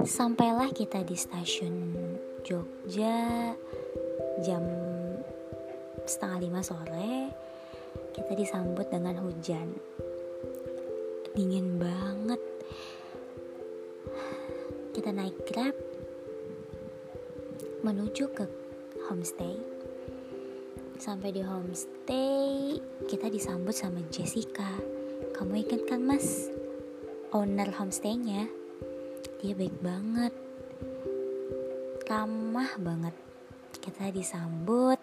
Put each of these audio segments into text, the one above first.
Sampailah kita di stasiun Jogja jam setengah lima sore. Kita disambut dengan hujan. Dingin banget. Kita naik grab menuju ke homestay. Sampai di homestay, kita disambut sama Jessica. Kamu ingat kan mas? Owner homestaynya dia baik banget. Ramah banget. Kita disambut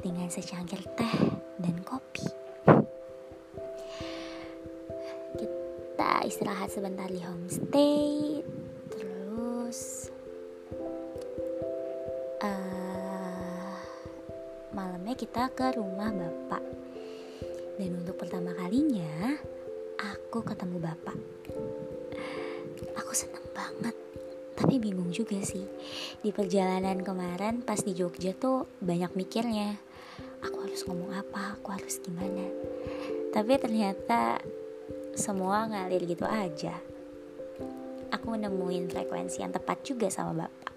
dengan secangkir teh dan kopi. Kita istirahat sebentar di homestay. Terus uh, malamnya kita ke rumah bapak. Dan untuk pertama kalinya aku ketemu bapak aku senang banget. Tapi bingung juga sih. Di perjalanan kemarin pas di Jogja tuh banyak mikirnya. Aku harus ngomong apa? Aku harus gimana? Tapi ternyata semua ngalir gitu aja. Aku nemuin frekuensi yang tepat juga sama bapak.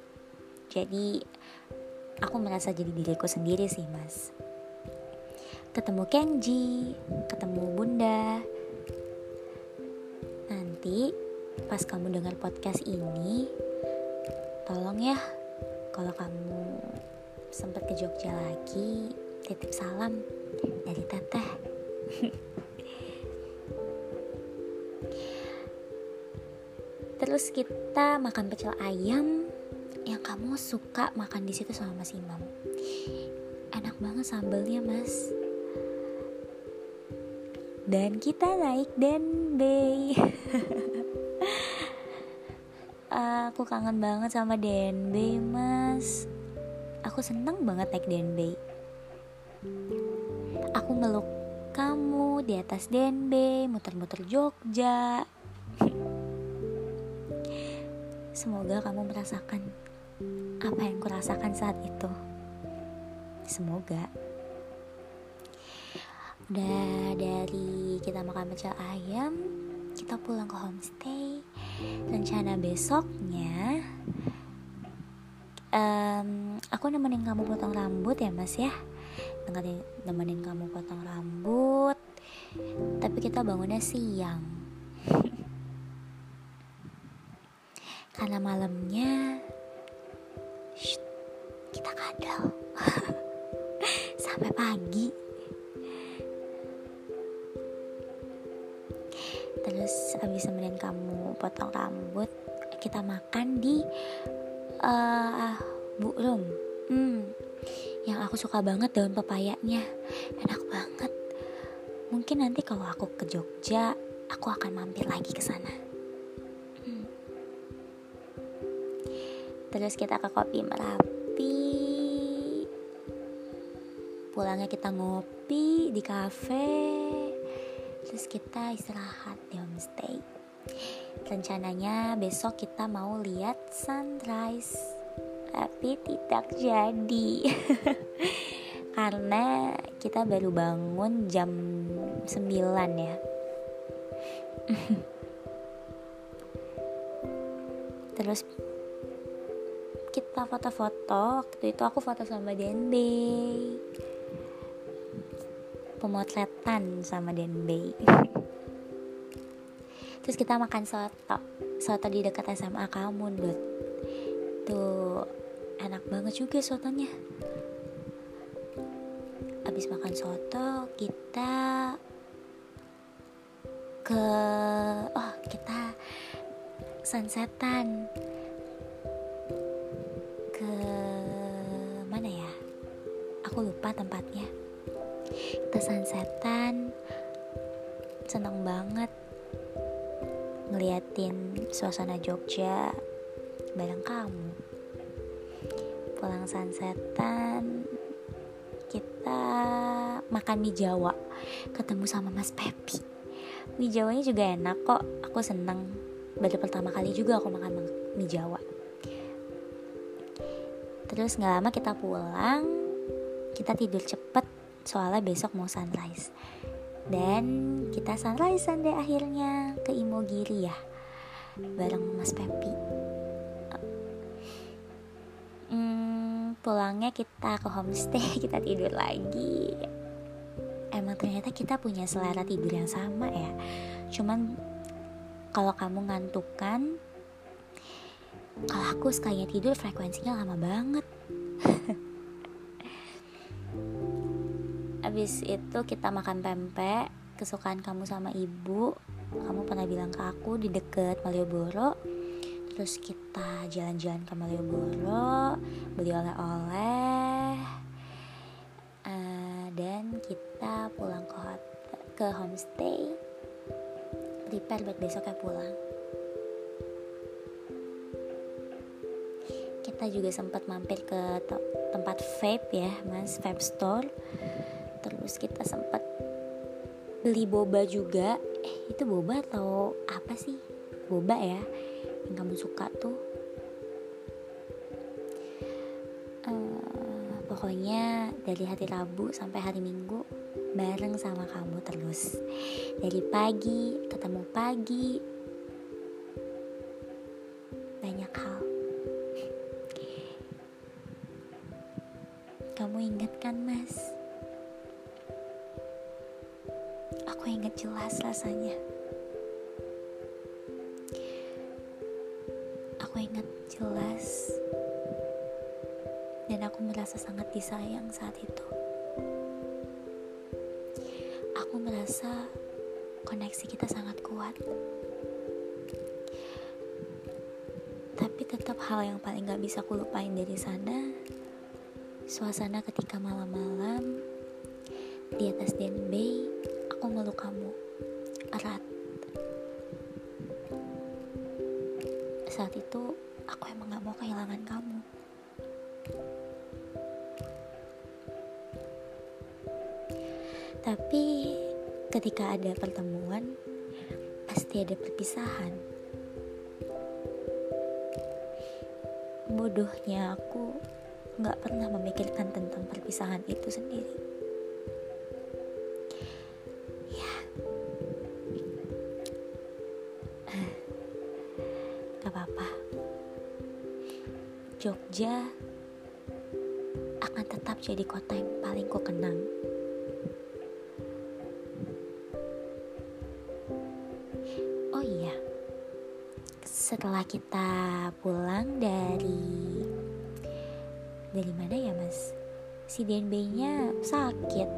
Jadi aku merasa jadi diriku sendiri sih mas. Ketemu Kenji ketemu bunda. Nanti pas kamu dengar podcast ini tolong ya kalau kamu sempat ke Jogja lagi titip salam dari teteh. Terus kita makan pecel ayam yang kamu suka makan di situ sama Mas Imam. Enak banget sambelnya mas. Dan kita naik denbei aku kangen banget sama DNB mas. Aku seneng banget naik DNB aku meluk kamu di atas DNB muter-muter Jogja. Semoga kamu merasakan apa yang kurasakan saat itu. Semoga. Udah dari kita makan pecel ayam kita pulang ke homestay rencana besoknya um, aku nemenin kamu potong rambut ya mas ya. Nemenin, nemenin kamu potong rambut. Tapi kita bangunnya siang. Karena malamnya shh, kita kadal sampai pagi kamu potong rambut kita makan di uh, Bu hmm, yang aku suka banget daun pepayanya. Enak banget. Mungkin nanti kalau aku ke Jogja aku akan mampir lagi ke sana. Hmm. terus kita ke kopi merapi. Pulangnya kita ngopi di kafe. Terus kita istirahat di homestay rencananya besok kita mau lihat sunrise. Tapi tidak jadi. Karena kita baru bangun jam 9 ya. Terus kita foto-foto. Waktu itu aku foto sama Denbe. Pemotretan sama Denbei terus kita makan soto. Soto di dekat SMA kamu Dut. Tuh enak banget juga sotonya. Habis makan soto kita ke oh kita sunsetan. Ke mana ya? Aku lupa tempatnya. Kita sunsetan. Seneng banget ngeliatin suasana Jogja bareng kamu. Pulang sunsetan kita makan mie Jawa ketemu sama Mas Pepi. Mie Jawanya juga enak kok aku seneng. Baru pertama kali juga aku makan mie Jawa. Terus nggak lama kita pulang kita tidur cepet soalnya besok mau sunrise dan kita sunrise Sunday akhirnya ke Imogiri ya Bareng Mas Pepi. Hmm, Pulangnya kita ke homestay, kita tidur lagi. Emang ternyata kita punya selera tidur yang sama ya. Cuman kalau kamu ngantukan Kalau aku sekalinya tidur frekuensinya lama banget. Abis itu kita makan pempek kesukaan kamu sama ibu. Kamu pernah bilang ke aku di deket Malioboro. Terus kita jalan-jalan ke Malioboro beli oleh-oleh uh, dan kita pulang ke hotel, ke homestay. Prepare buat besoknya pulang. Kita juga sempat mampir ke tempat vape ya mas vape store terus kita sempat beli boba juga. Eh itu boba atau apa sih? Boba ya yang kamu suka tuh. Uh, pokoknya dari hari Rabu sampai hari Minggu bareng sama kamu terus. Dari pagi ketemu pagi banyak hal. Kamu ingat kan mas jelas rasanya. Aku ingat jelas dan aku merasa sangat disayang saat itu. Aku merasa koneksi kita sangat kuat. Tapi tetap hal yang paling gak bisa aku lupain dari sana Suasana ketika malam-malam Di atas Den Bay aku meluk kamu erat. Saat itu aku emang gak mau kehilangan kamu. Tapi ketika ada pertemuan, pasti ada perpisahan. Bodohnya aku gak pernah memikirkan tentang perpisahan itu sendiri. Jogja akan tetap jadi kota yang paling ku kenang. Oh iya, setelah kita pulang dari dari mana ya mas? Si DNB-nya sakit.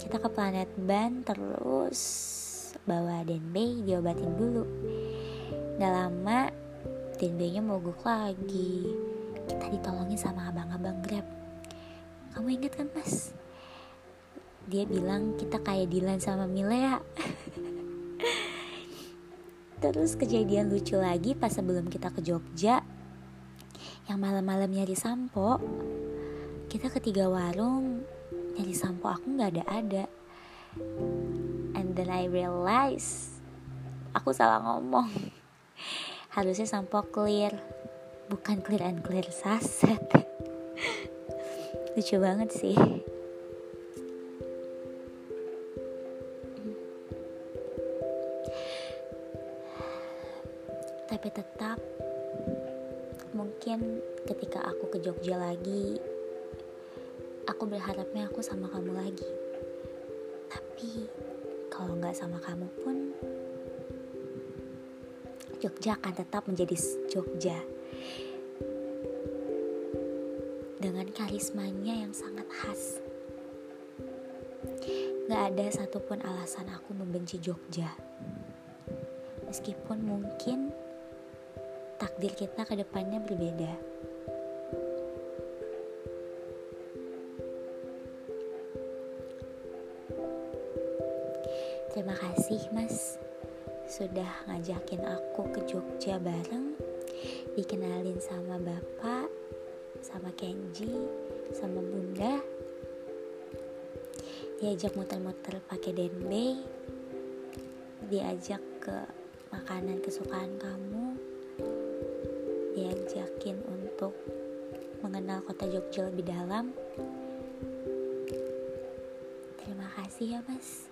Kita ke planet Ban terus bawa DNB diobatin dulu Gak lama Denbe-nya mogok lagi Kita ditolongin sama abang-abang Grab. Kamu inget kan mas? Dia bilang kita kayak Dilan sama Milea Terus kejadian lucu lagi pas sebelum kita ke Jogja. Yang malam-malam nyari sampo. Kita ketiga warung Nyari sampo aku gak ada-ada And then I realize Aku salah ngomong. Harusnya sampo clear bukan clear and clear saset. Lucu banget sih. Tapi tetap mungkin ketika aku ke Jogja lagi aku berharapnya aku sama kamu lagi. Tapi kalau nggak sama kamu pun Jogja akan tetap menjadi Jogja dengan karismanya yang sangat khas. Gak ada satupun alasan aku membenci Jogja. Meskipun mungkin takdir kita ke depannya berbeda. Terima kasih, Mas sudah ngajakin aku ke Jogja bareng dikenalin sama bapak sama Kenji sama bunda. Diajak muter-muter pakai denbei diajak ke makanan kesukaan kamu. Diajakin untuk mengenal kota Jogja lebih dalam. Terima kasih ya mas